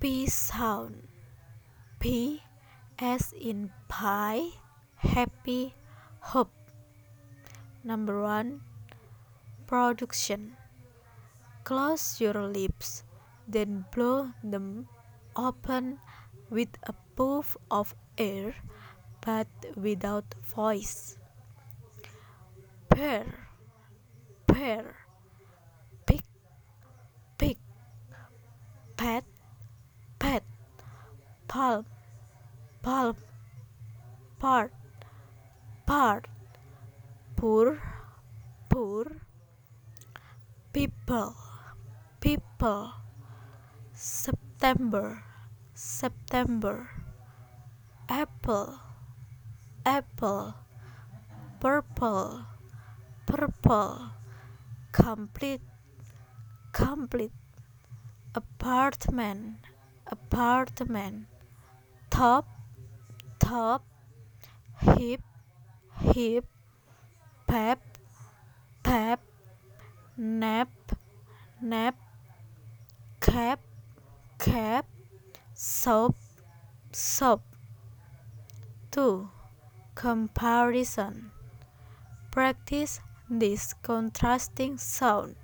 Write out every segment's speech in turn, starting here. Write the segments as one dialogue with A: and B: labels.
A: P sound. P as in pie, happy, hope. Number one, production. Close your lips, then blow them open with a puff of air, but without voice. Pear, pear, pick, pick, pat, palm, palm, part, part, pour, pour, people, people, September, September, apple, apple, purple, purple, complete, complete, apartment, apartment, top, top, hip, hip, pep, pep, nap, nap, cap, cap, soap, soap. 2. Comparison Practice this contrasting sound,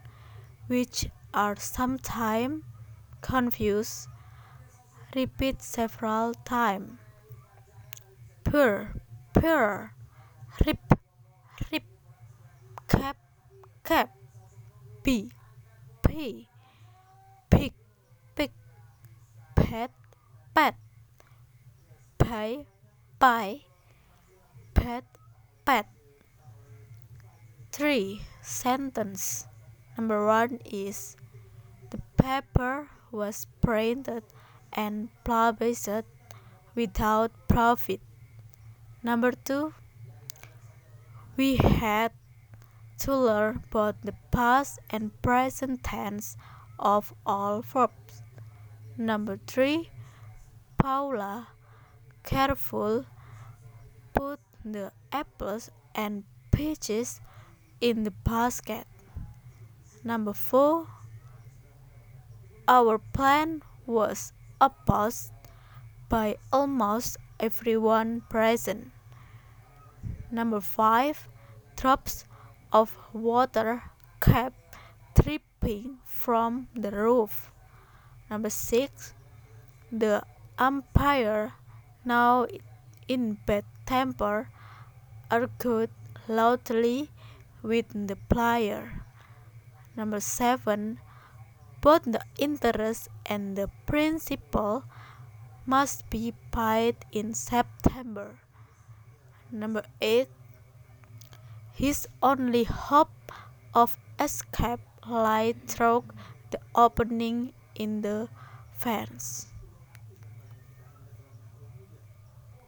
A: which are sometimes confused. Repeat several times. Purr, purr, rip, rip, cap, cap, pee, pee, pick, pick, pet, pet, pie, pie, pet, pet. 3. Sentence. Number 1 is The paper was printed and published without profit. Number 2 We had to learn both the past and present tense of all verbs. Number 3 Paula careful put the apples and peaches in the basket. Number 4 Our plan was opposed by almost everyone present. Number 5 Drops of water kept dripping from the roof. Number 6 The umpire, now in bad temper, argued loudly with the player. Number 7 Both the interest and the principal must be paid in September. Number 8 His only hope of escape lay through the opening in the fence.